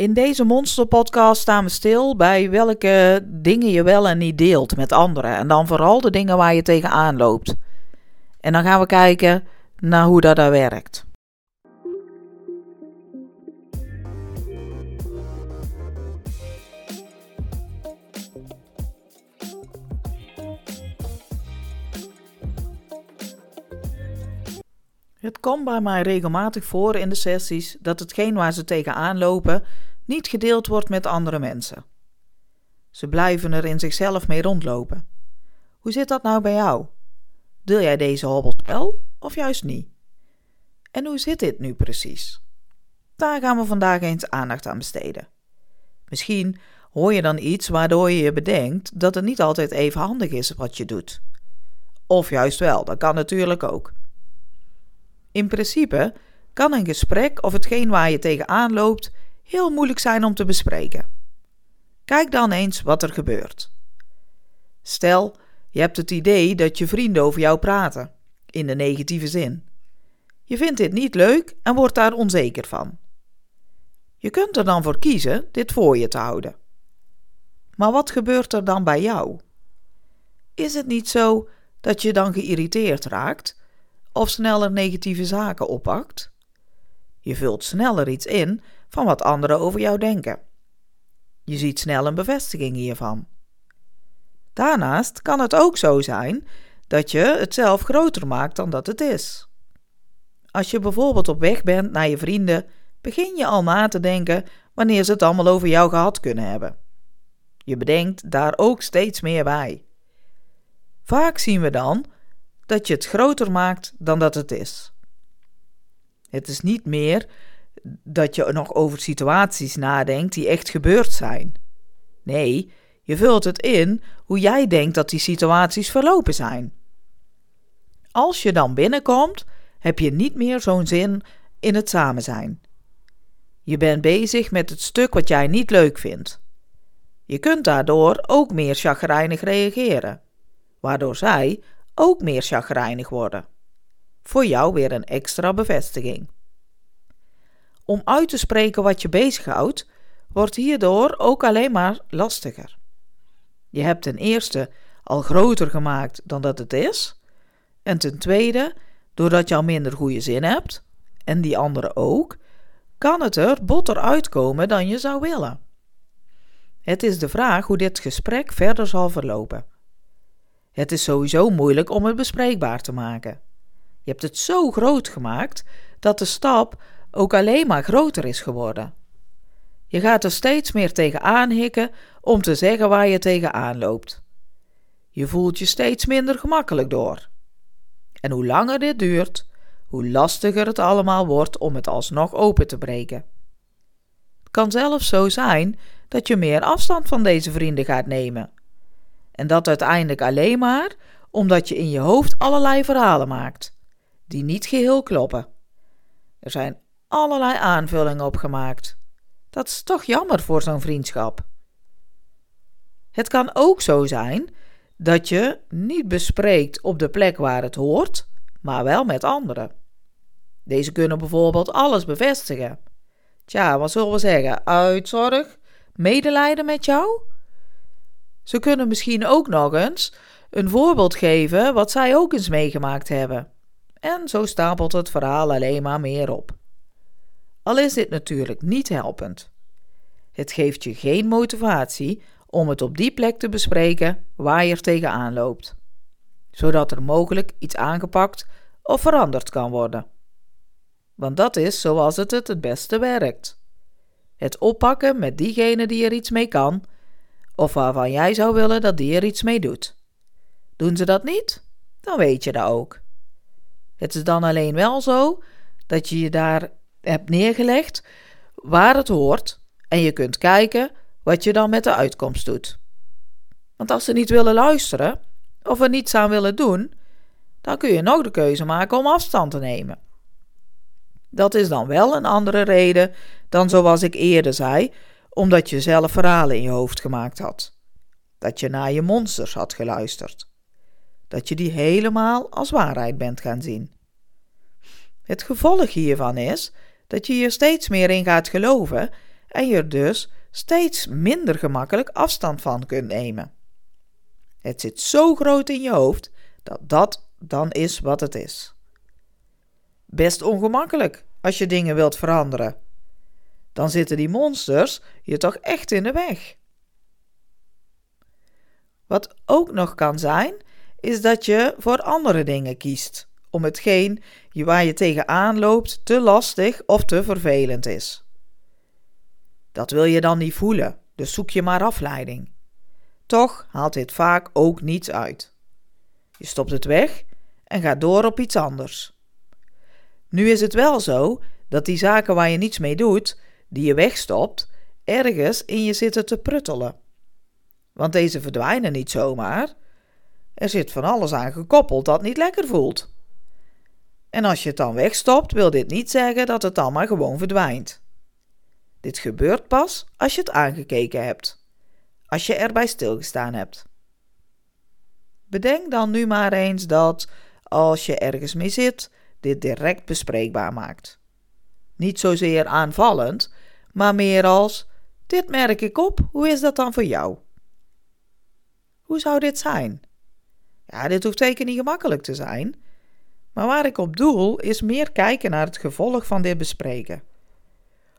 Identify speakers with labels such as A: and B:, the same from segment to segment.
A: In deze monsterpodcast staan we stil bij welke dingen je wel en niet deelt met anderen. En dan vooral de dingen waar je tegenaan loopt. En dan gaan we kijken naar hoe dat daar werkt. Het komt bij mij regelmatig voor in de sessies dat hetgeen waar ze tegenaan lopen niet gedeeld wordt met andere mensen. Ze blijven er in zichzelf mee rondlopen. Hoe zit dat nou bij jou? Deel jij deze hobbels wel of juist niet? En hoe zit dit nu precies? Daar gaan we vandaag eens aandacht aan besteden. Misschien hoor je dan iets waardoor je je bedenkt dat het niet altijd even handig is wat je doet. Of juist wel, dat kan natuurlijk ook. In principe kan een gesprek of hetgeen waar je tegenaan loopt heel moeilijk zijn om te bespreken. Kijk dan eens wat er gebeurt. Stel, je hebt het idee dat je vrienden over jou praten, in de negatieve zin. Je vindt dit niet leuk en wordt daar onzeker van. Je kunt er dan voor kiezen dit voor je te houden. Maar wat gebeurt er dan bij jou? Is het niet zo dat je dan geïrriteerd raakt of sneller negatieve zaken oppakt? Je vult sneller iets in van wat anderen over jou denken. Je ziet snel een bevestiging hiervan. Daarnaast kan het ook zo zijn dat je het zelf groter maakt dan dat het is. Als je bijvoorbeeld op weg bent naar je vrienden, begin je al na te denken wanneer ze het allemaal over jou gehad kunnen hebben. Je bedenkt daar ook steeds meer bij. Vaak zien we dan dat je het groter maakt dan dat het is. Het is niet meer dat je nog over situaties nadenkt die echt gebeurd zijn. Nee, je vult het in hoe jij denkt dat die situaties verlopen zijn. Als je dan binnenkomt, heb je niet meer zo'n zin in het samen zijn. Je bent bezig met het stuk wat jij niet leuk vindt. Je kunt daardoor ook meer chagrijnig reageren, waardoor zij ook meer chagrijnig worden. Voor jou weer een extra bevestiging. Om uit te spreken wat je bezighoudt, wordt hierdoor ook alleen maar lastiger. Je hebt ten eerste al groter gemaakt dan dat het is, en ten tweede, doordat je al minder goede zin hebt, en die andere ook, kan het er botter uitkomen dan je zou willen. Het is de vraag hoe dit gesprek verder zal verlopen. Het is sowieso moeilijk om het bespreekbaar te maken. Je hebt het zo groot gemaakt dat de stap ook alleen maar groter is geworden. Je gaat er steeds meer tegenaan hikken om te zeggen waar je tegenaan loopt. Je voelt je steeds minder gemakkelijk door. En hoe langer dit duurt, hoe lastiger het allemaal wordt om het alsnog open te breken. Het kan zelfs zo zijn dat je meer afstand van deze vrienden gaat nemen. En dat uiteindelijk alleen maar omdat je in je hoofd allerlei verhalen maakt, die niet geheel kloppen. Er zijn allerlei aanvullingen opgemaakt. Dat is toch jammer voor zo'n vriendschap. Het kan ook zo zijn dat je niet bespreekt op de plek waar het hoort, maar wel met anderen. Deze kunnen bijvoorbeeld alles bevestigen. Tja, wat zullen we zeggen? Uitzorg? Medelijden met jou? Ze kunnen misschien ook nog eens een voorbeeld geven wat zij ook eens meegemaakt hebben. En zo stapelt het verhaal alleen maar meer op. Al is dit natuurlijk niet helpend. Het geeft je geen motivatie om het op die plek te bespreken waar je er tegenaan loopt, zodat er mogelijk iets aangepakt of veranderd kan worden. Want dat is zoals het het het beste werkt. Het oppakken met diegene die er iets mee kan, of waarvan jij zou willen dat die er iets mee doet. Doen ze dat niet, dan weet je dat ook. Het is dan alleen wel zo dat je je daar hebt neergelegd waar het hoort en je kunt kijken wat je dan met de uitkomst doet. Want als ze niet willen luisteren of er niets aan willen doen, dan kun je nog de keuze maken om afstand te nemen. Dat is dan wel een andere reden dan zoals ik eerder zei, omdat je zelf verhalen in je hoofd gemaakt had. Dat je naar je monsters had geluisterd. Dat je die helemaal als waarheid bent gaan zien. Het gevolg hiervan is dat je hier steeds meer in gaat geloven en je er dus steeds minder gemakkelijk afstand van kunt nemen. Het zit zo groot in je hoofd dat dat dan is wat het is. Best ongemakkelijk als je dingen wilt veranderen. Dan zitten die monsters je toch echt in de weg. Wat ook nog kan zijn, is dat je voor andere dingen kiest, om hetgeen waar je tegenaan loopt te lastig of te vervelend is. Dat wil je dan niet voelen, dus zoek je maar afleiding. Toch haalt dit vaak ook niets uit. Je stopt het weg en gaat door op iets anders. Nu is het wel zo dat die zaken waar je niets mee doet, die je wegstopt, ergens in je zitten te pruttelen. Want deze verdwijnen niet zomaar. Er zit van alles aan gekoppeld dat niet lekker voelt. En als je het dan wegstopt, wil dit niet zeggen dat het dan maar gewoon verdwijnt. Dit gebeurt pas als je het aangekeken hebt, als je erbij stilgestaan hebt. Bedenk dan nu maar eens dat, als je ergens mee zit, dit direct bespreekbaar maakt. Niet zozeer aanvallend, maar meer als: Dit merk ik op, hoe is dat dan voor jou? Hoe zou dit zijn? Ja, dit hoeft zeker niet gemakkelijk te zijn, maar waar ik op doel is meer kijken naar het gevolg van dit bespreken.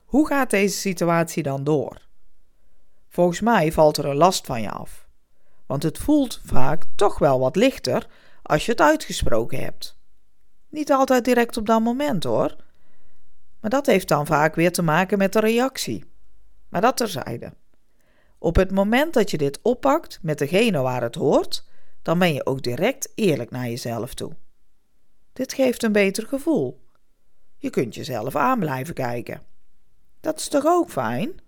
A: Hoe gaat deze situatie dan door? Volgens mij valt er een last van je af, want het voelt vaak toch wel wat lichter als je het uitgesproken hebt. Niet altijd direct op dat moment hoor, maar dat heeft dan vaak weer te maken met de reactie. Maar dat terzijde. Op het moment dat je dit oppakt met degene waar het hoort, dan ben je ook direct eerlijk naar jezelf toe. Dit geeft een beter gevoel. Je kunt jezelf aan blijven kijken. Dat is toch ook fijn?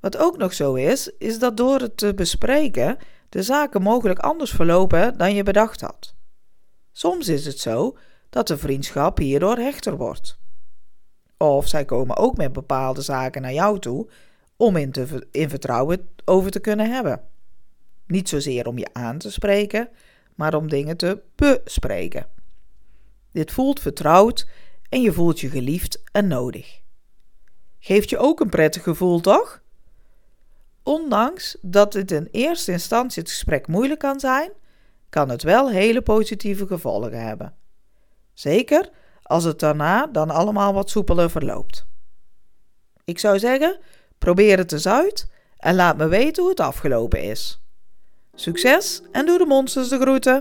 A: Wat ook nog zo is, is dat door het te bespreken de zaken mogelijk anders verlopen dan je bedacht had. Soms is het zo dat de vriendschap hierdoor hechter wordt. Of zij komen ook met bepaalde zaken naar jou toe om in, in vertrouwen over te kunnen hebben. Niet zozeer om je aan te spreken, maar om dingen te bespreken. Dit voelt vertrouwd en je voelt je geliefd en nodig. Geeft je ook een prettig gevoel, toch? Ondanks dat het in eerste instantie het gesprek moeilijk kan zijn, kan het wel hele positieve gevolgen hebben. Zeker als het daarna dan allemaal wat soepeler verloopt. Ik zou zeggen, probeer het eens uit en laat me weten hoe het afgelopen is. Succes en doe de monsters de groeten!